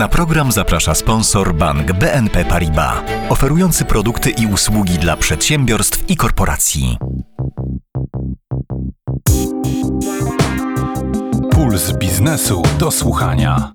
Na program zaprasza sponsor bank BNP Paribas, oferujący produkty i usługi dla przedsiębiorstw i korporacji. Puls biznesu do słuchania.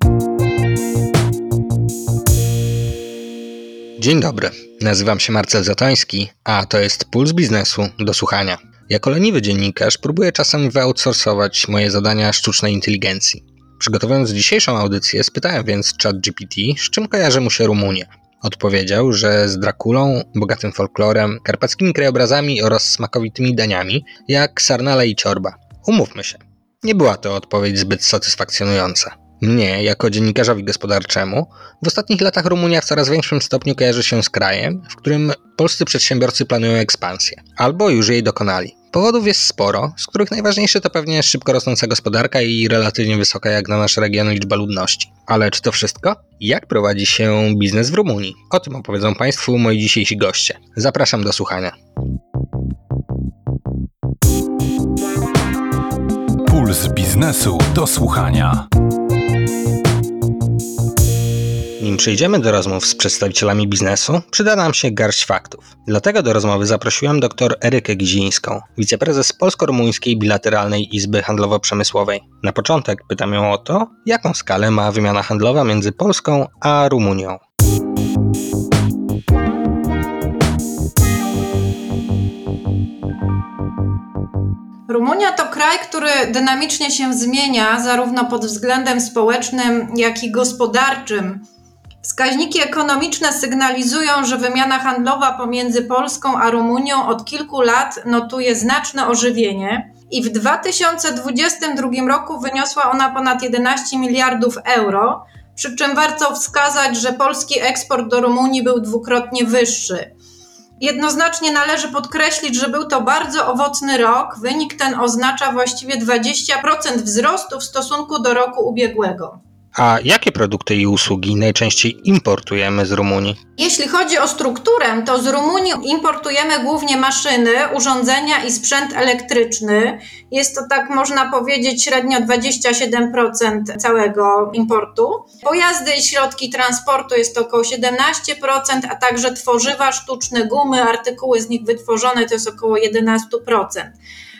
Dzień dobry, nazywam się Marcel Zatoński, a to jest Puls Biznesu do słuchania. Jako leniwy dziennikarz próbuję czasem wyoutsourcować moje zadania sztucznej inteligencji. Przygotowując dzisiejszą audycję, spytałem więc ChatGPT, z czym kojarzy mu się Rumunia. Odpowiedział, że z Drakulą, bogatym folklorem, karpackimi krajobrazami oraz smakowitymi daniami, jak sarnale i ciorba. Umówmy się, nie była to odpowiedź zbyt satysfakcjonująca. Mnie, jako dziennikarzowi gospodarczemu, w ostatnich latach Rumunia w coraz większym stopniu kojarzy się z krajem, w którym polscy przedsiębiorcy planują ekspansję, albo już jej dokonali. Powodów jest sporo, z których najważniejszy to pewnie szybko rosnąca gospodarka i relatywnie wysoka jak na nasz region liczba ludności. Ale czy to wszystko? Jak prowadzi się biznes w Rumunii? O tym opowiedzą Państwu moi dzisiejsi goście. Zapraszam do słuchania. Puls biznesu do słuchania. Przejdziemy do rozmów z przedstawicielami biznesu, przyda nam się garść faktów. Dlatego do rozmowy zaprosiłem dr Erykę Gizińską, wiceprezes Polsko-Rumuńskiej Bilateralnej Izby Handlowo-Przemysłowej. Na początek pytam ją o to, jaką skalę ma wymiana handlowa między Polską a Rumunią. Rumunia to kraj, który dynamicznie się zmienia, zarówno pod względem społecznym, jak i gospodarczym. Wskaźniki ekonomiczne sygnalizują, że wymiana handlowa pomiędzy Polską a Rumunią od kilku lat notuje znaczne ożywienie i w 2022 roku wyniosła ona ponad 11 miliardów euro, przy czym warto wskazać, że polski eksport do Rumunii był dwukrotnie wyższy. Jednoznacznie należy podkreślić, że był to bardzo owocny rok. Wynik ten oznacza właściwie 20% wzrostu w stosunku do roku ubiegłego. A jakie produkty i usługi najczęściej importujemy z Rumunii? Jeśli chodzi o strukturę, to z Rumunii importujemy głównie maszyny, urządzenia i sprzęt elektryczny. Jest to tak można powiedzieć średnio 27% całego importu. Pojazdy i środki transportu jest to około 17%, a także tworzywa sztuczne, gumy, artykuły z nich wytworzone to jest około 11%.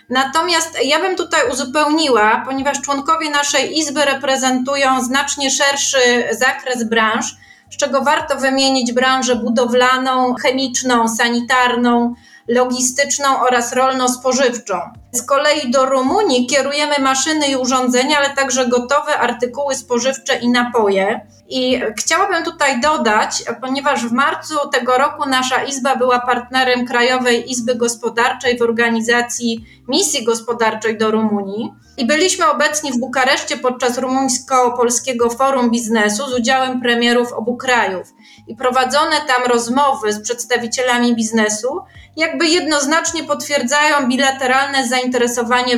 Natomiast ja bym tutaj uzupełniła, ponieważ członkowie naszej izby reprezentują znacznie szerszy zakres branż, z czego warto wymienić branżę budowlaną, chemiczną, sanitarną, logistyczną oraz rolno-spożywczą. Z kolei do Rumunii kierujemy maszyny i urządzenia, ale także gotowe artykuły spożywcze i napoje. I chciałabym tutaj dodać, ponieważ w marcu tego roku nasza izba była partnerem Krajowej Izby Gospodarczej w organizacji misji gospodarczej do Rumunii. I byliśmy obecni w Bukareszcie podczas rumuńsko-polskiego forum biznesu z udziałem premierów obu krajów. I prowadzone tam rozmowy z przedstawicielami biznesu jakby jednoznacznie potwierdzają bilateralne zainteresowanie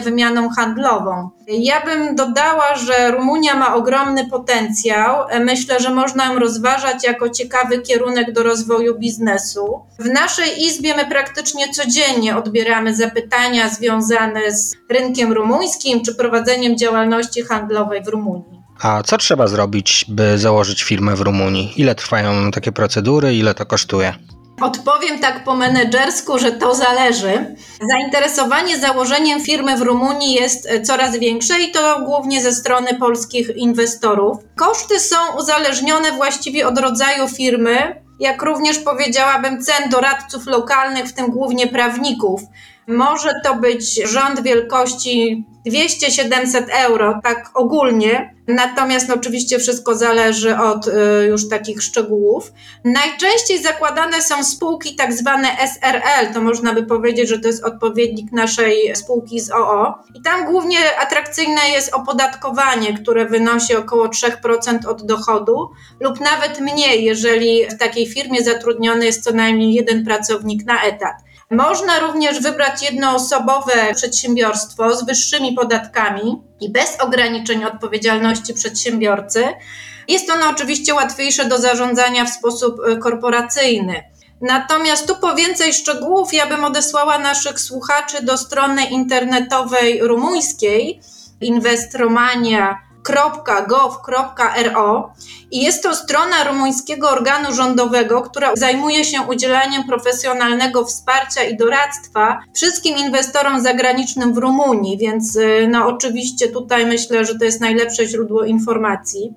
wymianą handlową. Ja bym dodała, że Rumunia ma ogromny potencjał. Myślę, że można ją rozważać jako ciekawy kierunek do rozwoju biznesu. W naszej izbie my praktycznie codziennie odbieramy zapytania związane z rynkiem rumuńskim czy prowadzeniem działalności handlowej w Rumunii. A co trzeba zrobić, by założyć firmę w Rumunii? Ile trwają takie procedury, ile to kosztuje? Odpowiem tak po menedżersku, że to zależy. Zainteresowanie założeniem firmy w Rumunii jest e, coraz większe i to głównie ze strony polskich inwestorów. Koszty są uzależnione właściwie od rodzaju firmy, jak również powiedziałabym cen doradców lokalnych, w tym głównie prawników. Może to być rząd wielkości 200-700 euro, tak ogólnie. Natomiast oczywiście wszystko zależy od y, już takich szczegółów. Najczęściej zakładane są spółki tak zwane SRL, to można by powiedzieć, że to jest odpowiednik naszej spółki z OO. I tam głównie atrakcyjne jest opodatkowanie, które wynosi około 3% od dochodu lub nawet mniej, jeżeli w takiej firmie zatrudniony jest co najmniej jeden pracownik na etat. Można również wybrać jednoosobowe przedsiębiorstwo z wyższymi podatkami i bez ograniczeń odpowiedzialności przedsiębiorcy. Jest ono oczywiście łatwiejsze do zarządzania w sposób y, korporacyjny. Natomiast tu po więcej szczegółów ja bym odesłała naszych słuchaczy do strony internetowej rumuńskiej Invest Romania www.gov.ro i jest to strona rumuńskiego organu rządowego, która zajmuje się udzielaniem profesjonalnego wsparcia i doradztwa wszystkim inwestorom zagranicznym w Rumunii, więc y, no oczywiście tutaj myślę, że to jest najlepsze źródło informacji.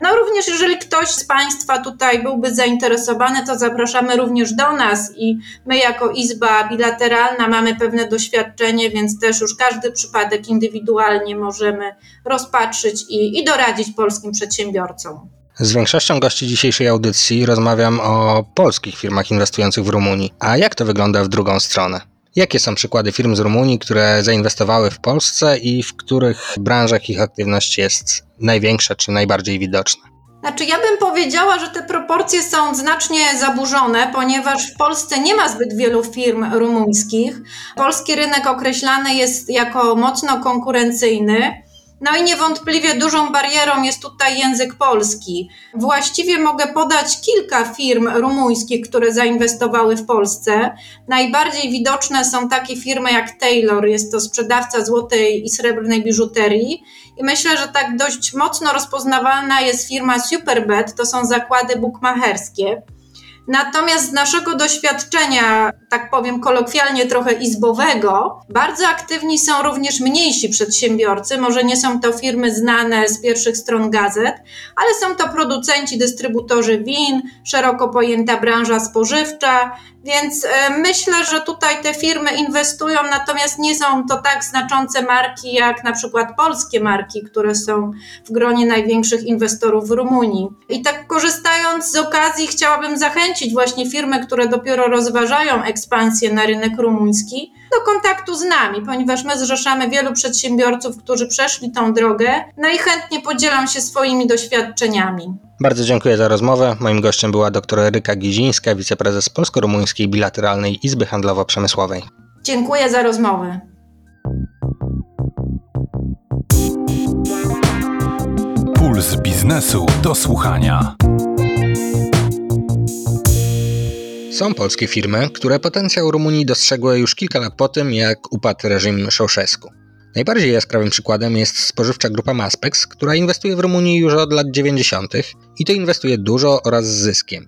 No również jeżeli ktoś z Państwa tutaj byłby zainteresowany, to zapraszamy również do nas i my jako Izba Bilateralna mamy pewne doświadczenie, więc też już każdy przypadek indywidualnie możemy rozpatrzyć i, i doradzić polskim przedsiębiorcom. Z większością gości dzisiejszej audycji rozmawiam o polskich firmach inwestujących w Rumunii. A jak to wygląda w drugą stronę? Jakie są przykłady firm z Rumunii, które zainwestowały w Polsce i w których branżach ich aktywność jest największa czy najbardziej widoczna? Znaczy, ja bym powiedziała, że te proporcje są znacznie zaburzone, ponieważ w Polsce nie ma zbyt wielu firm rumuńskich. Polski rynek określany jest jako mocno konkurencyjny. No i niewątpliwie dużą barierą jest tutaj język polski. Właściwie mogę podać kilka firm rumuńskich, które zainwestowały w Polsce. Najbardziej widoczne są takie firmy jak Taylor, jest to sprzedawca złotej i srebrnej biżuterii. I myślę, że tak dość mocno rozpoznawalna jest firma Superbet, to są zakłady bukmacherskie. Natomiast z naszego doświadczenia, tak powiem kolokwialnie trochę izbowego, bardzo aktywni są również mniejsi przedsiębiorcy. Może nie są to firmy znane z pierwszych stron gazet, ale są to producenci, dystrybutorzy win, szeroko pojęta branża spożywcza, więc e, myślę, że tutaj te firmy inwestują, natomiast nie są to tak znaczące marki jak na przykład polskie marki, które są w gronie największych inwestorów w Rumunii. I tak korzystając z okazji, chciałabym zachęcić właśnie firmy, które dopiero rozważają ekspansję na rynek rumuński, do kontaktu z nami, ponieważ my zrzeszamy wielu przedsiębiorców, którzy przeszli tą drogę, no i chętnie podzielam się swoimi doświadczeniami. Bardzo dziękuję za rozmowę. Moim gościem była dr Eryka Gizińska, wiceprezes Polsko-Rumuńskiej Bilateralnej Izby Handlowo-Przemysłowej. Dziękuję za rozmowę. Puls biznesu do słuchania. Są polskie firmy, które potencjał Rumunii dostrzegły już kilka lat po tym, jak upadł reżim Ceausescu. Najbardziej jaskrawym przykładem jest spożywcza grupa Maspex, która inwestuje w Rumunii już od lat 90. i to inwestuje dużo oraz z zyskiem.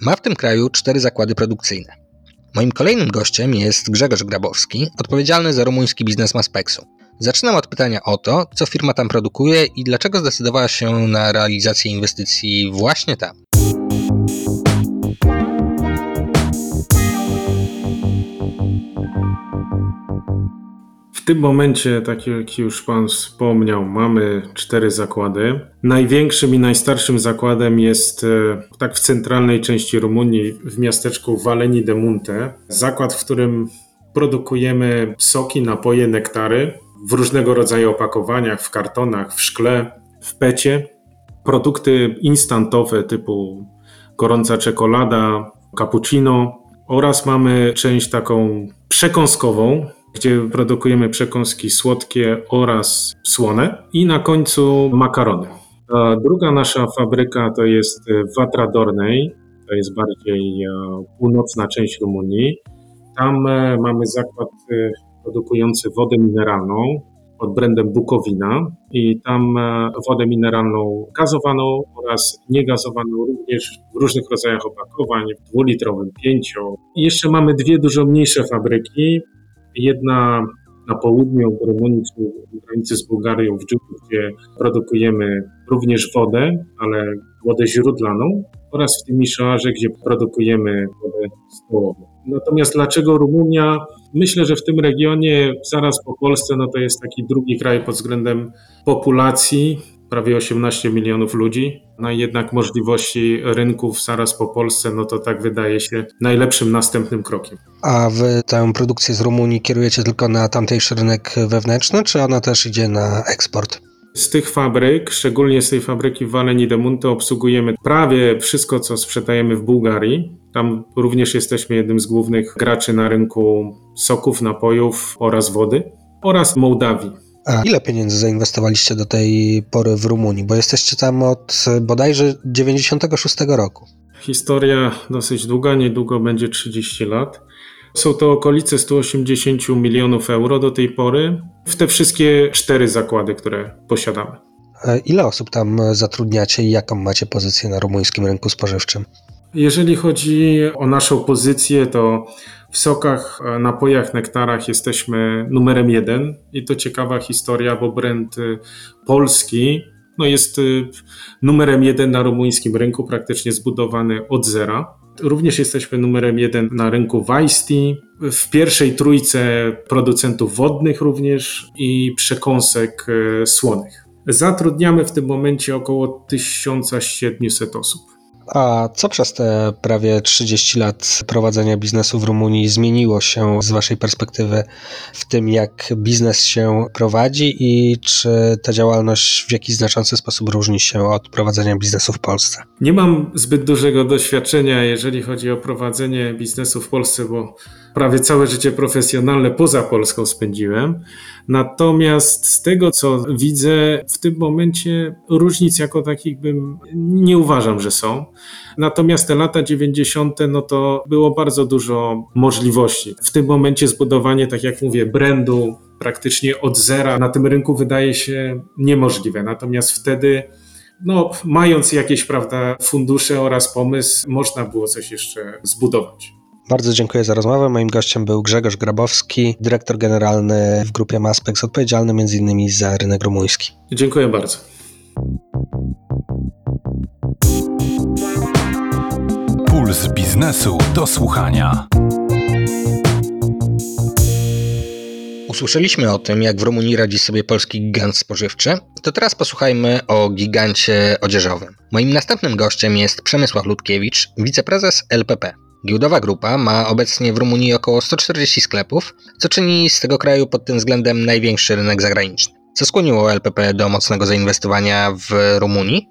Ma w tym kraju cztery zakłady produkcyjne. Moim kolejnym gościem jest Grzegorz Grabowski, odpowiedzialny za rumuński biznes Maspexu. Zaczynam od pytania o to, co firma tam produkuje i dlaczego zdecydowała się na realizację inwestycji właśnie tam. Tym momencie, tak jak już Pan wspomniał, mamy cztery zakłady. Największym i najstarszym zakładem jest e, tak w centralnej części Rumunii, w miasteczku Valeni de Munte. Zakład, w którym produkujemy soki, napoje, nektary w różnego rodzaju opakowaniach, w kartonach, w szkle, w pecie. Produkty instantowe typu gorąca czekolada, cappuccino oraz mamy część taką przekąskową, gdzie produkujemy przekąski słodkie oraz słone i na końcu makarony. A druga nasza fabryka to jest w Atradornej, to jest bardziej e, północna część Rumunii. Tam e, mamy zakład e, produkujący wodę mineralną pod brandem Bukowina i tam wodę mineralną gazowaną oraz niegazowaną również w różnych rodzajach opakowań, w dwulitrowym, pięcio. I jeszcze mamy dwie dużo mniejsze fabryki, Jedna na południu czyli granicy z Bułgarią, w Dżuku, gdzie produkujemy również wodę, ale wodę źródlaną oraz w tym Miszoarze, gdzie produkujemy wodę stołową. Natomiast dlaczego Rumunia? Myślę, że w tym regionie, zaraz po Polsce, no to jest taki drugi kraj pod względem populacji, prawie 18 milionów ludzi. No i jednak możliwości rynków zaraz po Polsce, no to tak wydaje się najlepszym następnym krokiem. A wy tę produkcję z Rumunii kierujecie tylko na tamtejszy rynek wewnętrzny, czy ona też idzie na eksport? Z tych fabryk, szczególnie z tej fabryki w Valeni de Munte, obsługujemy prawie wszystko, co sprzedajemy w Bułgarii. Tam również jesteśmy jednym z głównych graczy na rynku soków, napojów oraz wody oraz Mołdawii. A ile pieniędzy zainwestowaliście do tej pory w Rumunii? Bo jesteście tam od bodajże 96 roku. Historia dosyć długa, niedługo będzie 30 lat. Są to okolice 180 milionów euro do tej pory w te wszystkie cztery zakłady, które posiadamy. Ile osób tam zatrudniacie i jaką macie pozycję na rumuńskim rynku spożywczym? Jeżeli chodzi o naszą pozycję, to w sokach, e, napojach, nektarach jesteśmy numerem jeden i to ciekawa historia, bo brand y, polski no jest y, numerem jeden na rumuńskim rynku, praktycznie zbudowany od zera. Również jesteśmy numerem jeden na rynku Weisty, w pierwszej trójce producentów wodnych również i przekąsek słonych. Zatrudniamy w tym momencie około 1700 osób. A co przez te prawie 30 lat prowadzenia biznesu w Rumunii zmieniło się z Waszej perspektywy w tym, jak biznes się prowadzi i czy ta działalność w jakiś znaczący sposób różni się od prowadzenia biznesu w Polsce? Nie mam zbyt dużego doświadczenia, jeżeli chodzi o prowadzenie biznesu w Polsce, bo prawie całe życie profesjonalne poza Polską spędziłem. Natomiast z tego, co widzę, w tym momencie różnic jako takich bym nie uważam, że są. Natomiast te lata 90. no to było bardzo dużo możliwości. W tym momencie zbudowanie, tak jak mówię, brandu praktycznie od zera na tym rynku wydaje się niemożliwe. Natomiast wtedy no, mając jakieś prawda, fundusze oraz pomysł, można było coś jeszcze zbudować. Bardzo dziękuję za rozmowę. Moim gościem był Grzegorz Grabowski, dyrektor generalny w grupie Maspex, odpowiedzialny m.in. za rynek rumuński. Dziękuję bardzo. Puls biznesu do słuchania. Usłyszeliśmy o tym, jak w Rumunii radzi sobie polski gigant spożywczy, to teraz posłuchajmy o gigancie odzieżowym. Moim następnym gościem jest Przemysław Ludkiewicz, wiceprezes LPP. Giełdowa grupa ma obecnie w Rumunii około 140 sklepów, co czyni z tego kraju pod tym względem największy rynek zagraniczny. Co skłoniło LPP do mocnego zainwestowania w Rumunii?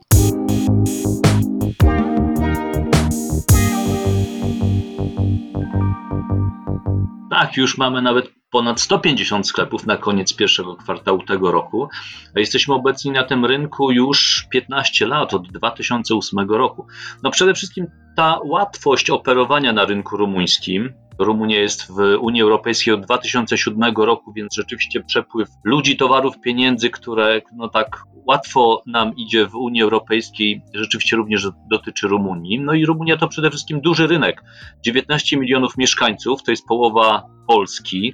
Tak, już mamy nawet ponad 150 sklepów na koniec pierwszego kwartału tego roku. Jesteśmy obecni na tym rynku już 15 lat, od 2008 roku. No przede wszystkim ta łatwość operowania na rynku rumuńskim. Rumunia jest w Unii Europejskiej od 2007 roku, więc rzeczywiście przepływ ludzi, towarów, pieniędzy, które no tak łatwo nam idzie w Unii Europejskiej, rzeczywiście również dotyczy Rumunii. No i Rumunia to przede wszystkim duży rynek. 19 milionów mieszkańców, to jest połowa Polski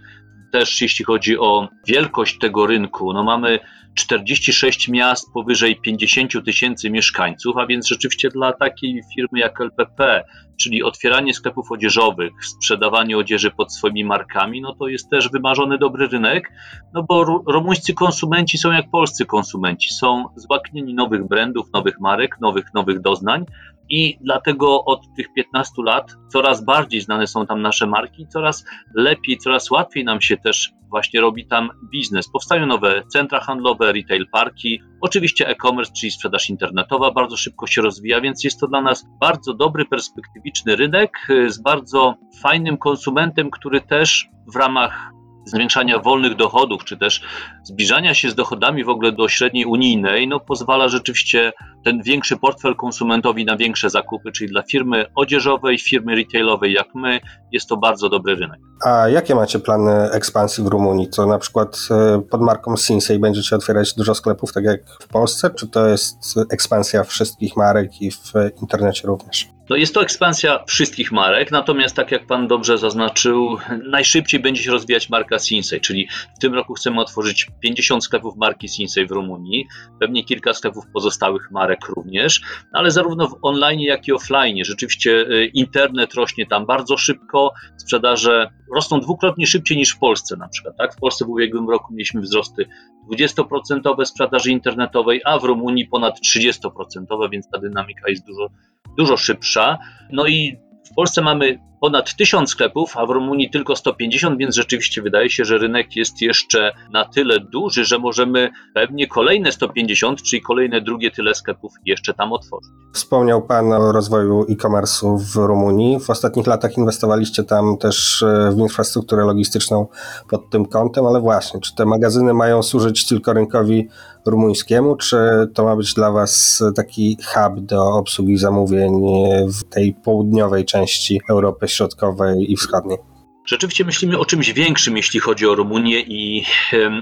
też jeśli chodzi o wielkość tego rynku, no mamy 46 miast powyżej 50 tysięcy mieszkańców, a więc rzeczywiście dla takiej firmy jak LPP, czyli otwieranie sklepów odzieżowych, sprzedawanie odzieży pod swoimi markami, no to jest też wymarzony dobry rynek, no bo rumuńscy konsumenci są jak polscy konsumenci, są złaknieni nowych brandów, nowych marek, nowych, nowych doznań, i dlatego od tych 15 lat coraz bardziej znane są tam nasze marki, coraz lepiej, coraz łatwiej nam się też właśnie robi tam biznes. Powstają nowe centra handlowe, retail parki, oczywiście e-commerce, czyli sprzedaż internetowa bardzo szybko się rozwija, więc jest to dla nas bardzo dobry, perspektywiczny rynek y, z bardzo fajnym konsumentem, który też w ramach zwiększania wolnych dochodów, czy też zbliżania się z dochodami w ogóle do średniej unijnej, no pozwala rzeczywiście ten większy portfel konsumentowi na większe zakupy, czyli dla firmy odzieżowej, firmy retailowej jak my, jest to bardzo dobry rynek. A jakie macie plany ekspansji w Rumunii? To na przykład e, pod marką Sinsei będziecie otwierać dużo sklepów, tak jak w Polsce, czy to jest ekspansja wszystkich marek i w internecie również? No jest to ekspansja wszystkich marek, natomiast tak jak Pan dobrze zaznaczył, najszybciej będzie się rozwijać marka Sinsei, czyli w tym roku chcemy otworzyć 50 sklepów marki Sinsei w Rumunii, pewnie kilka sklepów pozostałych marek również, ale zarówno w online, jak i offline. Rzeczywiście y, internet rośnie tam bardzo szybko, sprzedaże rosną dwukrotnie szybciej niż w Polsce na przykład. Tak? W Polsce w ubiegłym roku mieliśmy wzrosty 20% sprzedaży internetowej, a w Rumunii ponad 30%, więc ta dynamika jest dużo, dużo szybsza. No i w Polsce mamy ponad 1000 sklepów, a w Rumunii tylko 150, więc rzeczywiście wydaje się, że rynek jest jeszcze na tyle duży, że możemy pewnie kolejne 150, czyli kolejne drugie tyle sklepów jeszcze tam otworzyć. Wspomniał Pan o rozwoju e-commerce'u w Rumunii. W ostatnich latach inwestowaliście tam też e, w infrastrukturę logistyczną pod tym kątem, ale właśnie, czy te magazyny mają służyć tylko rynkowi rumuńskiemu, czy to ma być dla Was taki hub do obsługi zamówień w tej południowej części Europy Środkowej i Wschodniej? Rzeczywiście myślimy o czymś większym, jeśli chodzi o Rumunię i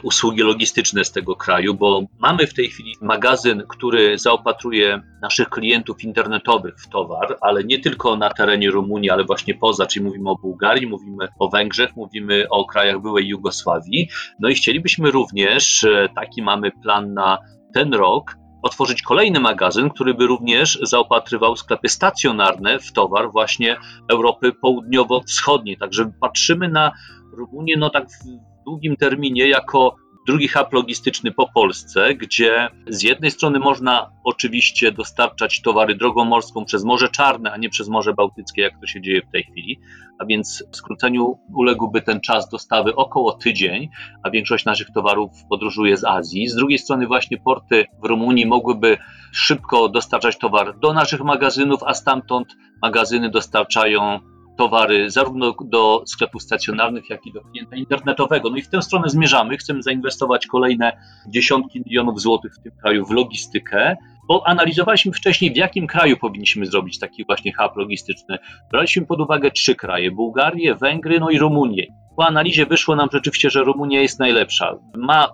usługi logistyczne z tego kraju, bo mamy w tej chwili magazyn, który zaopatruje naszych klientów internetowych w towar, ale nie tylko na terenie Rumunii, ale właśnie poza, czyli mówimy o Bułgarii, mówimy o Węgrzech, mówimy o krajach byłej Jugosławii. No i chcielibyśmy również, e, taki mamy plan na ten rok, otworzyć kolejny magazyn, który by również zaopatrywał sklepy stacjonarne w towar właśnie Europy Południowo-Wschodniej. Także patrzymy na Rumunię no tak w długim terminie jako drugi hub logistyczny po Polsce, gdzie z jednej strony można oczywiście dostarczać towary drogą morską przez Morze Czarne, a nie przez Morze Bałtyckie, jak to się dzieje w tej chwili, a więc skróceniu uległby ten czas dostawy około tydzień, a większość naszych towarów podróżuje z Azji. Z drugiej strony właśnie porty w Rumunii mogłyby szybko dostarczać towar do naszych magazynów, a stamtąd magazyny dostarczają towary zarówno do sklepów stacjonarnych, jak i do klienta internetowego. No i w tę stronę zmierzamy. Chcemy zainwestować kolejne dziesiątki milionów złotych w tym kraju w logistykę, bo analizowaliśmy wcześniej, w jakim kraju powinniśmy zrobić taki właśnie hub logistyczny. Braliśmy pod uwagę trzy kraje: Bułgarię, Węgry, no i Rumunię. Po analizie wyszło nam rzeczywiście, że Rumunia jest najlepsza. Ma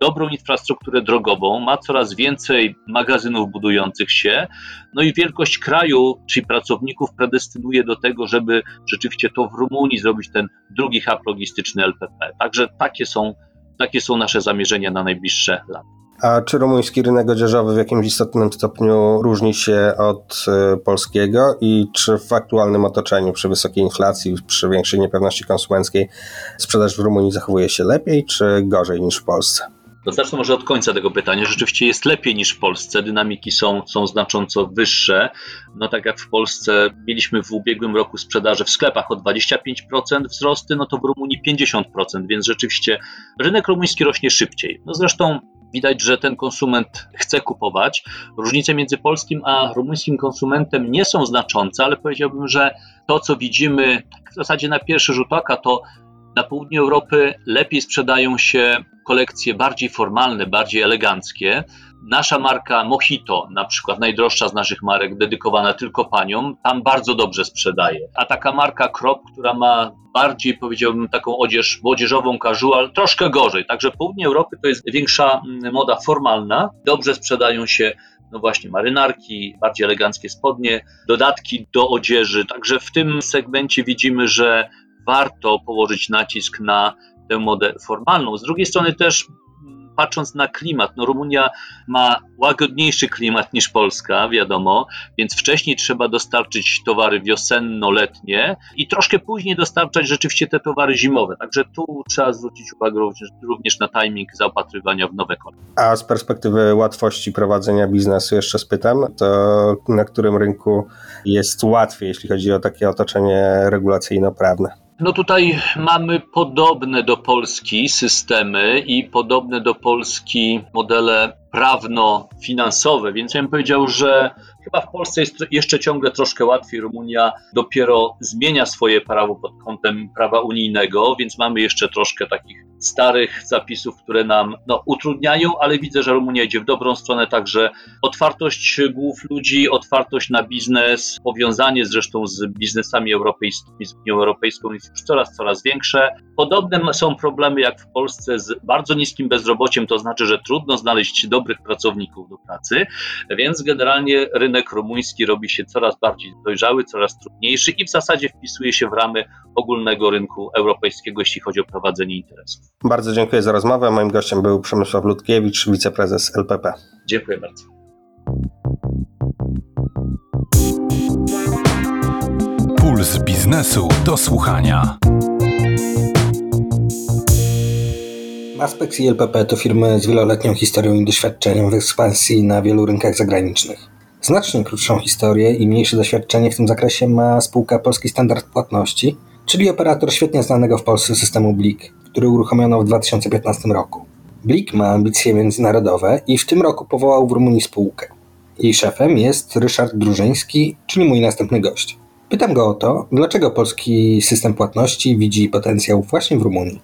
dobrą infrastrukturę drogową, ma coraz więcej magazynów budujących się, no i wielkość kraju, czyli pracowników predestynuje do tego, żeby rzeczywiście to w Rumunii zrobić ten drugi hub logistyczny LPP. Także takie są, takie są nasze zamierzenia na najbliższe lata. A czy rumuński rynek odzieżowy w jakimś istotnym stopniu różni się od y, polskiego i czy w aktualnym otoczeniu przy wysokiej inflacji, przy większej niepewności konsumenckiej sprzedaż w Rumunii zachowuje się lepiej czy gorzej niż w Polsce? To zacznę może od końca tego pytania. Rzeczywiście jest lepiej niż w Polsce. Dynamiki są, są znacząco wyższe. No tak jak w Polsce mieliśmy w ubiegłym roku sprzedaży w sklepach o 25% wzrosty, no to w Rumunii 50%, więc rzeczywiście rynek rumuński rośnie szybciej. No zresztą widać, że ten konsument chce kupować. Różnice między polskim a rumuńskim konsumentem nie są znaczące, ale powiedziałbym, że to, co widzimy w zasadzie na pierwszy rzut oka, to na południu Europy lepiej sprzedają się kolekcje bardziej formalne, bardziej eleganckie. Nasza marka Mojito, na przykład najdroższa z naszych marek, dedykowana tylko paniom, tam bardzo dobrze sprzedaje. A taka marka Krop, która ma bardziej, powiedziałbym, taką odzież młodzieżową, casual, troszkę gorzej. Także południe Europy to jest większa mm, moda formalna. Dobrze sprzedają się no właśnie marynarki, bardziej eleganckie spodnie, dodatki do odzieży. Także w tym segmencie widzimy, że warto położyć nacisk na tę modę formalną. Z drugiej strony też patrząc na klimat, no Rumunia ma łagodniejszy klimat niż Polska, wiadomo, więc wcześniej trzeba dostarczyć towary wiosenno-letnie i troszkę później dostarczać rzeczywiście te towary zimowe. Także tu trzeba zwrócić uwagę również, również na timing zaopatrywania w nowe kolory. A z perspektywy łatwości prowadzenia biznesu jeszcze spytam, to na którym rynku jest łatwiej, jeśli chodzi o takie otoczenie regulacyjno-prawne? No tutaj mamy podobne do Polski systemy i podobne do Polski modele prawno-finansowe, więc ja bym powiedział, że chyba w Polsce jest jeszcze ciągle troszkę łatwiej. Rumunia dopiero zmienia swoje prawo pod kątem prawa unijnego, więc mamy jeszcze troszkę takich starych zapisów, które nam no, utrudniają, ale widzę, że Rumunia idzie w dobrą stronę, także otwartość głów ludzi, otwartość na biznes, powiązanie zresztą z biznesami europejskimi, z Unią Europejską jest już coraz, coraz większe. Podobne są problemy jak w Polsce z bardzo niskim bezrobociem, to znaczy, że trudno znaleźć dobrych pracowników do pracy, więc generalnie rynek rumuński robi się coraz bardziej dojrzały, coraz trudniejszy i w zasadzie wpisuje się w ramy ogólnego rynku europejskiego, jeśli chodzi o prowadzenie interesów. Bardzo dziękuję za rozmowę. Moim gościem był Przemysław Ludkiewicz, wiceprezes LPP. Dziękuję bardzo. Puls biznesu do słuchania. Aspex i LPP to firmy z wieloletnią historią i doświadczeniem w ekspansji na wielu rynkach zagranicznych. Znacznie krótszą historię i mniejsze doświadczenie w tym zakresie ma spółka Polski Standard Płatności, czyli operator świetnie znanego w Polsce systemu BLIK, który uruchomiono w 2015 roku. BLIK ma ambicje międzynarodowe i w tym roku powołał w Rumunii spółkę. Jej szefem jest Ryszard Drużyński, czyli mój następny gość. Pytam go o to, dlaczego polski system płatności widzi potencjał właśnie w Rumunii.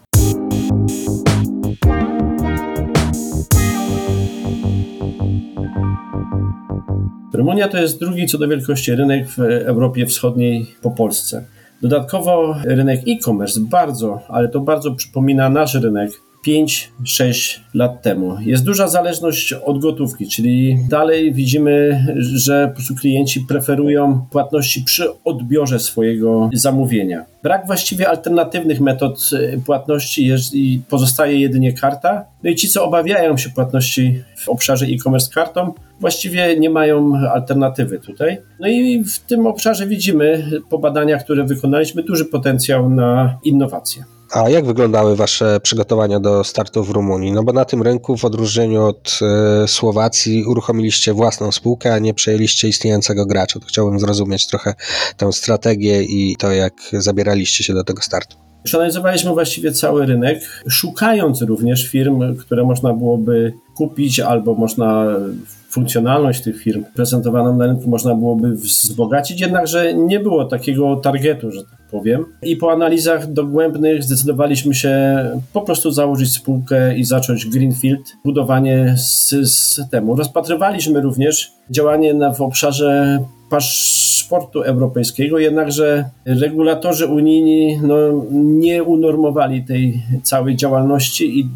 Rumunia to jest drugi co do wielkości rynek w Europie Wschodniej po Polsce. Dodatkowo rynek e-commerce bardzo, ale to bardzo przypomina nasz rynek 5-6 lat temu. Jest duża zależność od gotówki, czyli dalej widzimy, że po prostu klienci preferują płatności przy odbiorze swojego zamówienia. Brak właściwie alternatywnych metod y, płatności jest i pozostaje jedynie karta. No i ci, co obawiają się płatności w obszarze e-commerce kartą, właściwie nie mają alternatywy tutaj. No i w tym obszarze widzimy po badaniach, które wykonaliśmy, duży potencjał na innowacje. A jak wyglądały Wasze przygotowania do startu w Rumunii? No bo na tym rynku, w odróżnieniu od e, Słowacji, uruchomiliście własną spółkę, a nie przejęliście istniejącego gracza. To chciałbym zrozumieć trochę tę strategię i to, jak zabieraliście się do tego startu. Przeanalizowaliśmy właściwie cały rynek, szukając również firm, które można byłoby kupić albo można funkcjonalność tych firm prezentowaną na rynku można byłoby wzbogacić, jednakże nie było takiego targetu, że tak powiem. I po analizach dogłębnych zdecydowaliśmy się po prostu założyć spółkę i zacząć Greenfield, budowanie systemu. Rozpatrywaliśmy również działanie na, w obszarze paszportu europejskiego, jednakże regulatorzy unijni no, nie unormowali tej całej działalności i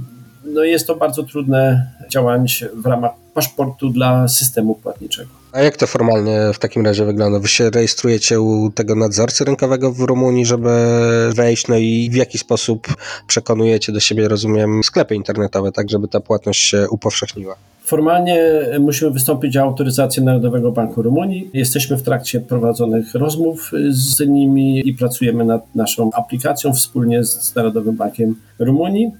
no, jest to bardzo trudne działanie w ramach paszportu dla systemu płatniczego. A jak to formalnie w takim razie wygląda? Wy się rejestrujecie u tego nadzorcy rynkowego w Rumunii, żeby wejść, no i w jaki sposób przekonujecie do siebie, rozumiem, sklepy internetowe, tak żeby ta płatność się upowszechniła? Formalnie musimy wystąpić o autoryzację Narodowego Banku Rumunii. Jesteśmy w trakcie prowadzonych rozmów z nimi i pracujemy nad naszą aplikacją wspólnie z Narodowym Bankiem Rumunii.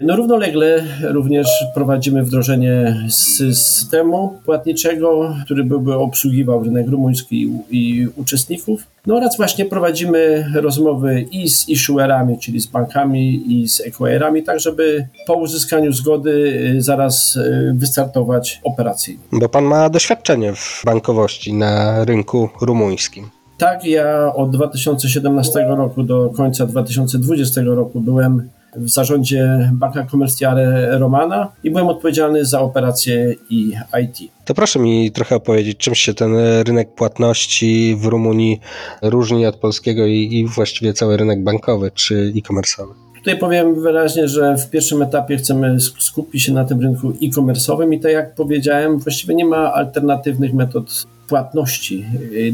No równolegle również prowadzimy wdrożenie systemu płatniczego, który byłby obsługiwał rynek rumuński i uczestników. No oraz właśnie prowadzimy rozmowy i z issuerami, czyli z bankami i z acquirerami, tak żeby po uzyskaniu zgody y, zaraz y, wystartować operacyjnie. Bo pan ma doświadczenie w bankowości na rynku rumuńskim. Tak, ja od 2017 roku do końca 2020 roku byłem w zarządzie Banka Commerciale Romana i byłem odpowiedzialny za operacje i IT. To proszę mi trochę opowiedzieć, czym się ten rynek płatności w Rumunii różni od polskiego i, i właściwie cały rynek bankowy czy e-commerce'owy. Tutaj powiem wyraźnie, że w pierwszym etapie chcemy skupić się na tym rynku e-commerce'owym i tak jak powiedziałem, właściwie nie ma alternatywnych metod płatności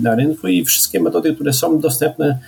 na rynku i wszystkie metody, które są dostępne,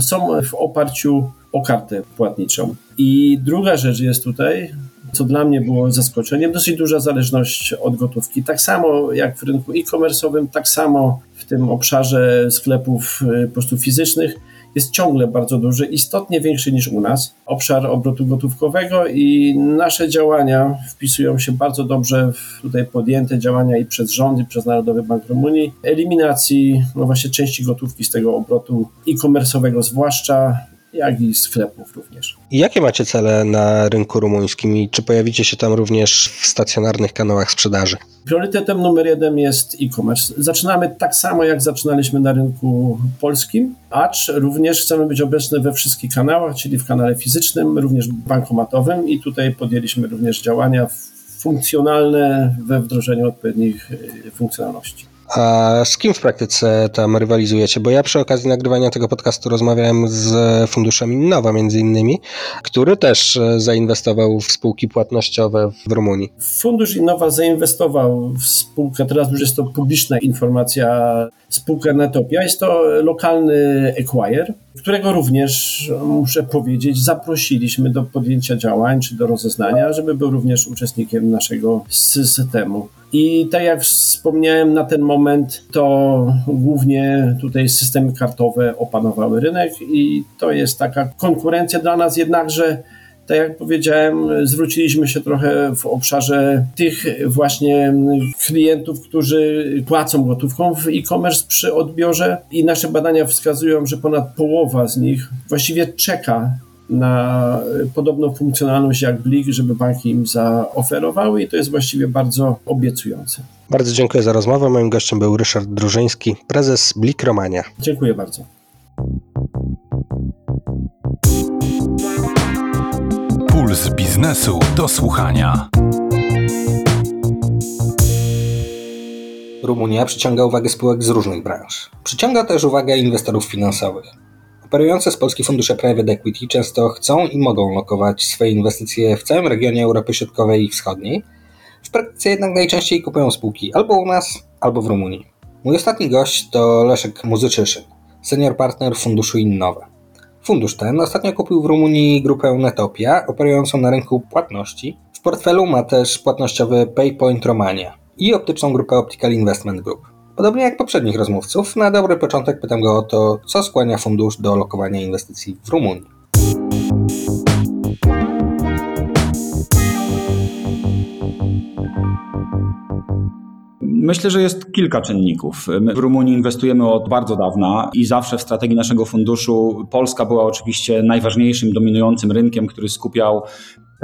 są w oparciu o kartę płatniczą. I druga rzecz jest tutaj, co dla mnie było zaskoczeniem, dosyć duża zależność od gotówki. Tak samo jak w rynku e-commerce'owym, tak samo w tym obszarze sklepów y, po prostu fizycznych jest ciągle bardzo duży, istotnie większy niż u nas, obszar obrotu gotówkowego i nasze działania wpisują się bardzo dobrze w tutaj podjęte działania i przez rząd, i przez Narodowy Bank Rumunii, eliminacji no właśnie części gotówki z tego obrotu e-commerce'owego zwłaszcza, jak i sklepów również. I jakie macie cele na rynku rumuńskim i czy pojawicie się tam również w stacjonarnych kanałach sprzedaży? Priorytetem numer jeden jest e-commerce. Zaczynamy tak samo, jak zaczynaliśmy na rynku polskim, acz również chcemy być obecni we wszystkich kanałach, czyli w kanale fizycznym, również bankomatowym i tutaj podjęliśmy również działania funkcjonalne we wdrożeniu odpowiednich y, funkcjonalności. A z kim w praktyce tam rywalizujecie? Bo ja przy okazji nagrywania tego podcastu rozmawiałem z funduszem Innowa między innymi, który też e, zainwestował w spółki płatnościowe w Rumunii. Fundusz Innowa zainwestował w spółkę, teraz już jest to publiczna informacja, spółkę Netopia. Jest to lokalny acquire, którego również, muszę powiedzieć, zaprosiliśmy do podjęcia działań czy do rozeznania, żeby był również uczestnikiem naszego systemu. I tak jak wspomniałem, na ten moment to głównie tutaj systemy kartowe opanowały rynek i to jest taka konkurencja dla nas, jednakże tak jak powiedziałem, zwróciliśmy się trochę w obszarze tych właśnie klientów, którzy płacą gotówką w e-commerce przy odbiorze. I nasze badania wskazują, że ponad połowa z nich właściwie czeka na podobną funkcjonalność jak Blik, żeby banki im zaoferowały i to jest właściwie bardzo obiecujące. Bardzo dziękuję za rozmowę. Moim gościem był Ryszard Drużyński, prezes Blik Romania. Dziękuję bardzo. Puls biznesu do słuchania. Rumunia przyciąga uwagę spółek z różnych branż. Przyciąga też uwagę inwestorów finansowych. Operujące z Polski fundusze private equity często chcą i mogą lokować swoje inwestycje w całym regionie Europy Środkowej i Wschodniej. W praktyce jednak najczęściej kupują spółki albo u nas, albo w Rumunii. Mój ostatni gość to Leszek Muzyczyszyn, senior partner funduszu Innowe. Fundusz ten ostatnio kupił w Rumunii grupę Netopia, operującą na rynku płatności. W portfelu ma też płatnościowy PayPoint Romania i optyczną grupę Optical Investment Group. Podobnie jak poprzednich rozmówców, na dobry początek pytam go o to, co skłania fundusz do lokowania inwestycji w Rumunii. Myślę, że jest kilka czynników. My w Rumunii inwestujemy od bardzo dawna i zawsze w strategii naszego funduszu Polska była oczywiście najważniejszym, dominującym rynkiem, który skupiał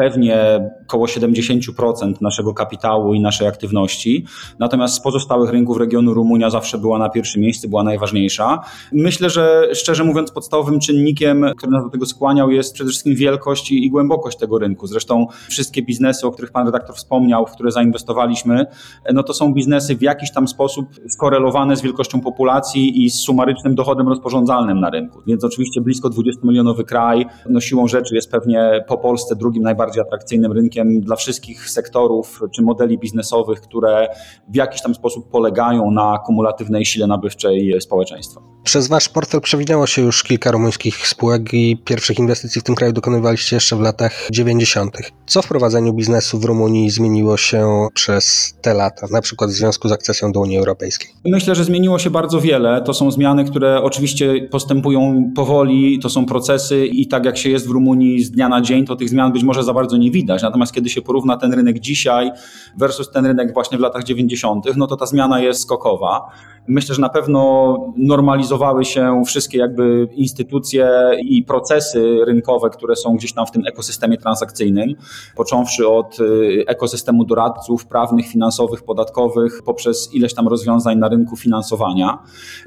pewnie około 70% naszego kapitału i naszej aktywności. Natomiast z pozostałych rynków regionu Rumunia zawsze była na pierwszym miejscu, była najważniejsza. Myślę, że szczerze mówiąc, podstawowym czynnikiem, który nas do tego skłaniał, jest przede wszystkim wielkość i głębokość tego rynku. Zresztą wszystkie biznesy, o których pan redaktor wspomniał, w które zainwestowaliśmy, no to są biznesy w jakiś tam sposób skorelowane z wielkością populacji i z sumarycznym dochodem rozporządzalnym na rynku. Więc oczywiście blisko 20 milionowy kraj, no siłą rzeczy jest pewnie po Polsce drugim najbardziej najbardziej atrakcyjnym rynkiem dla wszystkich sektorów czy modeli biznesowych, które w jakiś tam sposób polegają na kumulatywnej sile nabywczej społeczeństwa. Przez wasz portfel przewinęło się już kilka rumuńskich spółek i pierwszych inwestycji w tym kraju dokonywaliście jeszcze w latach 90. Co w prowadzeniu biznesu w Rumunii zmieniło się przez te lata, na przykład w związku z akcesją do Unii Europejskiej? Myślę, że zmieniło się bardzo wiele. To są zmiany, które oczywiście postępują powoli, to są procesy i tak jak się jest w Rumunii z dnia na dzień, to tych zmian być może za bardzo nie widać. Natomiast kiedy się porówna ten rynek dzisiaj versus ten rynek właśnie w latach 90., no to ta zmiana jest skokowa. Myślę, że na pewno normalizowały się wszystkie jakby instytucje i procesy rynkowe, które są gdzieś tam w tym ekosystemie transakcyjnym, począwszy od y, ekosystemu doradców prawnych, finansowych, podatkowych, poprzez ileś tam rozwiązań na rynku finansowania.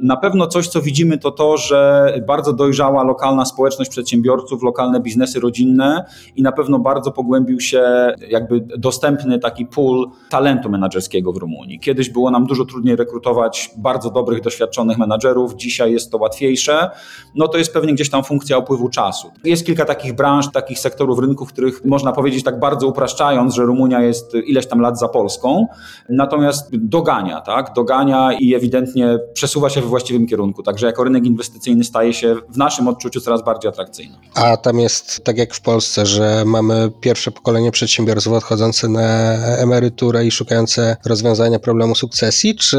Na pewno coś, co widzimy, to to, że bardzo dojrzała lokalna społeczność przedsiębiorców, lokalne biznesy rodzinne i na pewno bardzo pogłębił się jakby dostępny taki pool talentu menedżerskiego w Rumunii. Kiedyś było nam dużo trudniej rekrutować bardzo dobrych, doświadczonych menadżerów, dzisiaj jest to łatwiejsze, no to jest pewnie gdzieś tam funkcja upływu czasu. Jest kilka takich branż, takich sektorów rynku, w których można powiedzieć tak bardzo upraszczając, że Rumunia jest ileś tam lat za Polską, natomiast dogania, tak, dogania i ewidentnie przesuwa się we właściwym kierunku, także jako rynek inwestycyjny staje się w naszym odczuciu coraz bardziej atrakcyjny. A tam jest tak jak w Polsce, że mamy pierwsze pokolenie przedsiębiorców odchodzące na emeryturę i szukające rozwiązania problemu sukcesji, czy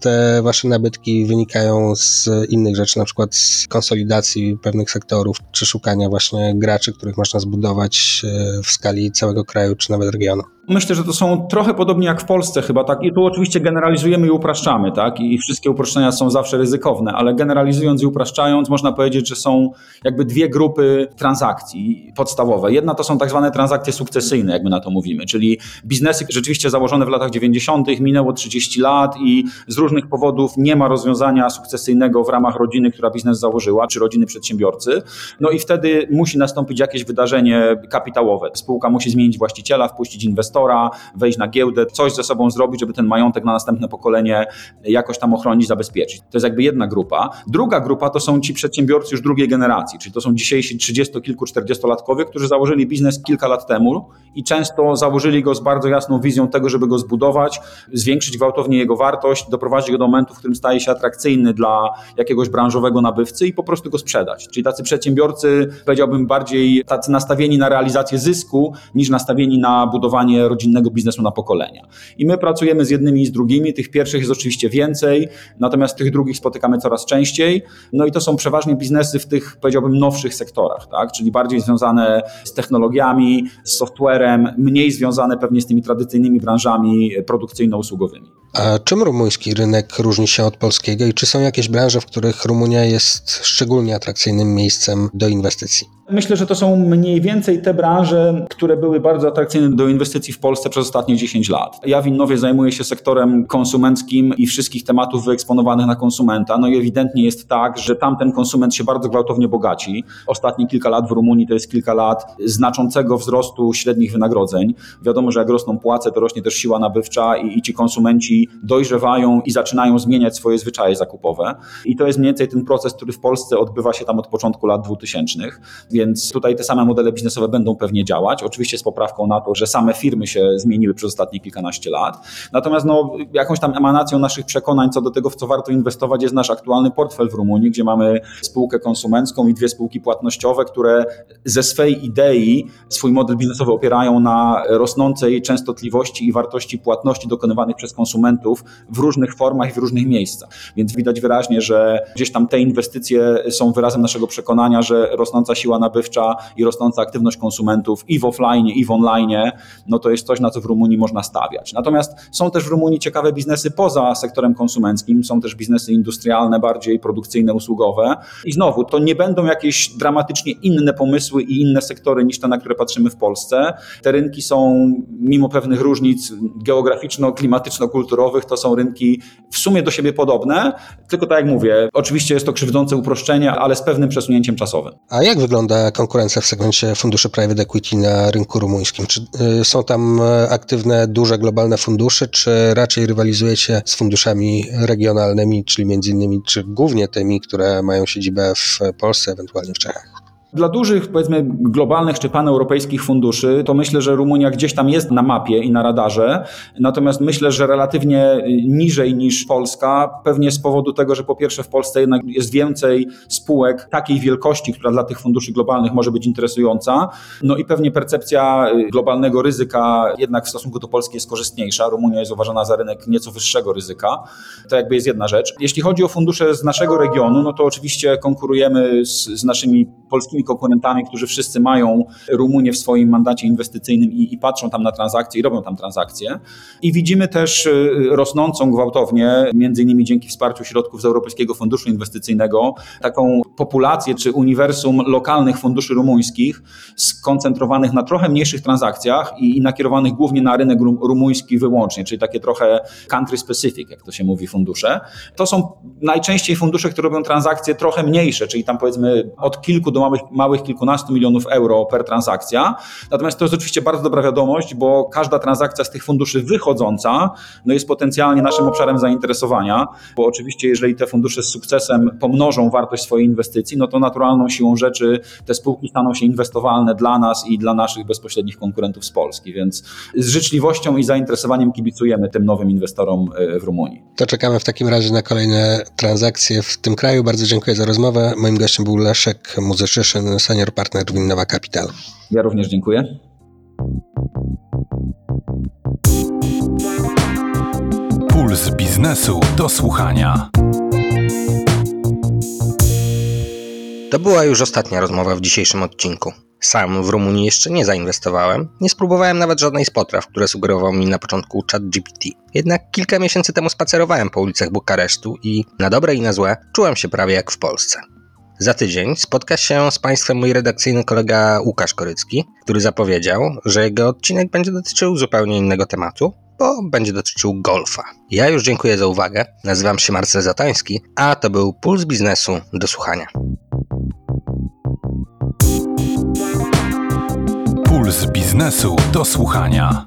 te wasze nabytki wynikają z innych rzeczy, na przykład z konsolidacji pewnych sektorów, czy szukania właśnie graczy, których można zbudować e, w skali całego kraju, czy nawet regionu? Myślę, że to są trochę podobnie jak w Polsce chyba, tak? I tu oczywiście generalizujemy i upraszczamy, tak? I wszystkie uproszczenia są zawsze ryzykowne, ale generalizując i upraszczając, można powiedzieć, że są jakby dwie grupy transakcji podstawowe. Jedna to są tak zwane transakcje sukcesyjne, jak my na to mówimy, czyli biznesy rzeczywiście założone w latach 90., minęło 30 lat i z różnych powodów nie ma rozwiązania sukcesyjnego w ramach rodziny, która biznes założyła, czy rodziny przedsiębiorcy. No i wtedy musi nastąpić jakieś wydarzenie kapitałowe. Spółka musi zmienić właściciela, wpuścić inwestora, wejść na giełdę, coś ze sobą zrobić, żeby ten majątek na następne pokolenie jakoś tam ochronić, zabezpieczyć. To jest jakby jedna grupa. Druga grupa to są ci przedsiębiorcy już drugiej generacji, czyli to są dzisiejsi 30 kilku, 40-latkowie, którzy założyli biznes kilka lat temu i często założyli go z bardzo jasną wizją tego, żeby go zbudować, zwiększyć gwałtownie jego wartość, doprowadzić go do momentu, w którym staje się atrakcyjny dla jakiegoś branżowego nabywcy i po prostu go sprzedać. Czyli tacy przedsiębiorcy, powiedziałbym, bardziej tacy nastawieni na realizację zysku niż nastawieni na budowanie rodzinnego biznesu na pokolenia. I my pracujemy z jednymi i z drugimi. Tych pierwszych jest oczywiście więcej, natomiast tych drugich spotykamy coraz częściej. No i to są przeważnie biznesy w tych, powiedziałbym, nowszych sektorach, tak? czyli bardziej związane z technologiami, z softwarem, mniej związane pewnie z tymi tradycyjnymi branżami produkcyjno-usługowymi. A czym rumuński rynek różni się od polskiego i czy są jakieś branże, w których Rumunia jest szczególnie atrakcyjnym miejscem do inwestycji? Myślę, że to są mniej więcej te branże, które były bardzo atrakcyjne do inwestycji w Polsce przez ostatnie 10 lat. Ja w Innowie zajmuję się sektorem konsumenckim i wszystkich tematów wyeksponowanych na konsumenta. No i ewidentnie jest tak, że tamten konsument się bardzo gwałtownie bogaci. Ostatnie kilka lat w Rumunii to jest kilka lat znaczącego wzrostu średnich wynagrodzeń. Wiadomo, że jak rosną płace, to rośnie też siła nabywcza i, i ci konsumenci dojrzewają i zaczynają zmieniać swoje zwyczaje zakupowe. I to jest mniej więcej ten proces, który w Polsce odbywa się tam od początku lat 2000 więc tutaj te same modele biznesowe będą pewnie działać. Oczywiście z poprawką na to, że same firmy się zmieniły przez ostatnie kilkanaście lat. Natomiast no, jakąś tam emanacją naszych przekonań co do tego, w co warto inwestować, jest nasz aktualny portfel w Rumunii, gdzie mamy spółkę konsumencką i dwie spółki płatnościowe, które ze swej idei swój model biznesowy opierają na rosnącej częstotliwości i wartości płatności dokonywanych przez konsumentów w różnych formach i w różnych miejscach. Więc widać wyraźnie, że gdzieś tam te inwestycje są wyrazem naszego przekonania, że rosnąca siła nabywcza i rosnąca aktywność konsumentów i w offline, i w online, no to jest coś, na co w Rumunii można stawiać. Natomiast są też w Rumunii ciekawe biznesy poza sektorem konsumenckim, są też biznesy industrialne, bardziej produkcyjne, usługowe. I znowu, to nie będą jakieś dramatycznie inne pomysły i inne sektory niż te, na które patrzymy w Polsce. Te rynki są, mimo pewnych różnic geograficzno-klimatyczno-kulturowych, to są rynki w sumie do siebie podobne, tylko tak jak mówię, oczywiście jest to krzywdzące uproszczenie, ale z pewnym przesunięciem czasowym. A jak wygląda konkurencja w segmencie funduszy private equity na rynku rumuńskim? Czy y, są tam y, aktywne duże globalne fundusze, czy raczej rywalizujecie z funduszami regionalnymi, czyli między innymi, czy głównie tymi, które mają siedzibę w Polsce, ewentualnie w Czechach? Dla dużych, powiedzmy, globalnych czy paneuropejskich funduszy, to myślę, że Rumunia gdzieś tam jest na mapie i na radarze. Natomiast myślę, że relatywnie niżej niż Polska, pewnie z powodu tego, że po pierwsze w Polsce jednak jest więcej spółek takiej wielkości, która dla tych funduszy globalnych może być interesująca. No i pewnie percepcja globalnego ryzyka jednak w stosunku do Polski jest korzystniejsza. Rumunia jest uważana za rynek nieco wyższego ryzyka. To jakby jest jedna rzecz. Jeśli chodzi o fundusze z naszego regionu, no to oczywiście konkurujemy z, z naszymi polskimi konkurentami, którzy wszyscy mają Rumunię w swoim mandacie inwestycyjnym i, i, patrzą tam na transakcje i robią tam transakcje. I widzimy też y, rosnącą gwałtownie, między innymi dzięki wsparciu środków z Europejskiego Funduszu Inwestycyjnego, taką populację czy uniwersum lokalnych funduszy rumuńskich, skoncentrowanych na trochę mniejszych transakcjach i, i nakierowanych głównie na rynek rumuński wyłącznie, czyli takie trochę country specific, jak to się mówi, fundusze. To są najczęściej fundusze, które robią transakcje trochę mniejsze, czyli tam powiedzmy od kilku do małych, małych kilkunastu milionów euro per transakcja. Natomiast to jest oczywiście bardzo dobra wiadomość, bo każda transakcja z tych funduszy wychodząca no jest potencjalnie naszym obszarem zainteresowania, bo oczywiście jeżeli te fundusze z sukcesem pomnożą wartość swojej inwestycji, no to naturalną siłą rzeczy te spółki staną się inwestowalne dla nas i dla naszych bezpośrednich konkurentów z Polski, więc z życzliwością i zainteresowaniem kibicujemy tym nowym inwestorom e, w Rumunii. To czekamy w takim razie na kolejne transakcje w tym kraju. Bardzo dziękuję za rozmowę. Moim gościem był Leszek Muzyczyn, senior partner w Innowa Capital. Ja również dziękuję. Puls biznesu do słuchania. To była już ostatnia rozmowa w dzisiejszym odcinku. Sam w Rumunii jeszcze nie zainwestowałem, nie spróbowałem nawet żadnej z potraw, które sugerował mi na początku ChatGPT. Jednak kilka miesięcy temu spacerowałem po ulicach Bukaresztu i na dobre i na złe czułem się prawie jak w Polsce. Za tydzień spotka się z Państwem mój redakcyjny kolega Łukasz Korycki, który zapowiedział, że jego odcinek będzie dotyczył zupełnie innego tematu, bo będzie dotyczył golfa. Ja już dziękuję za uwagę. Nazywam się Marcel Zatoński, a to był Puls Biznesu do słuchania. Puls Biznesu do słuchania.